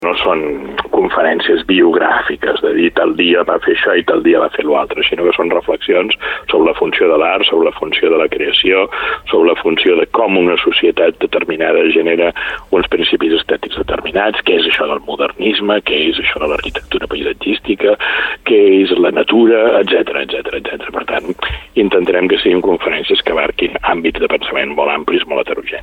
no són conferències biogràfiques, de dir tal dia va fer això i tal dia va fer l'altre, sinó que són reflexions sobre la funció de l'art, sobre la funció de la creació, sobre la funció de com una societat determinada genera uns principis estètics determinats, què és això del modernisme, què és això de l'arquitectura paisatgística, què és la natura, etc etc etc. Per tant, intentarem que siguin conferències que abarquin àmbits de pensament molt amplis, molt heterogenis.